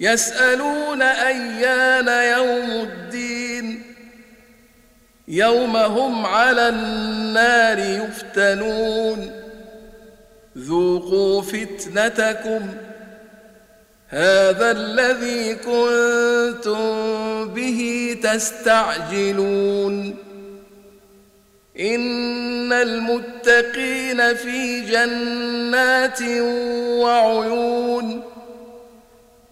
يسألون أيان يوم الدين. يوم هم على النار يفتنون. ذوقوا فتنتكم. هذا الذي كنتم به تستعجلون. إن المتقين في جنات وعيون.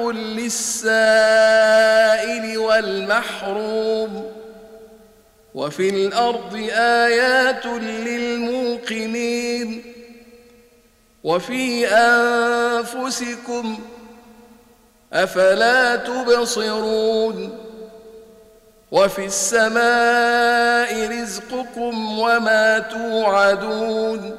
للسائل والمحروم وفي الأرض آيات للموقنين وفي أنفسكم أفلا تبصرون وفي السماء رزقكم وما توعدون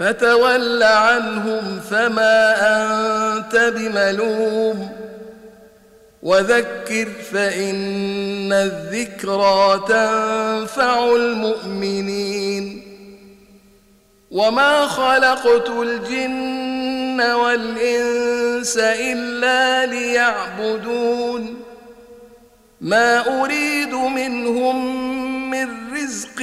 فتول عنهم فما أنت بملوم. وذكر فإن الذكرى تنفع المؤمنين. وما خلقت الجن والإنس إلا ليعبدون. ما أريد منهم من رزق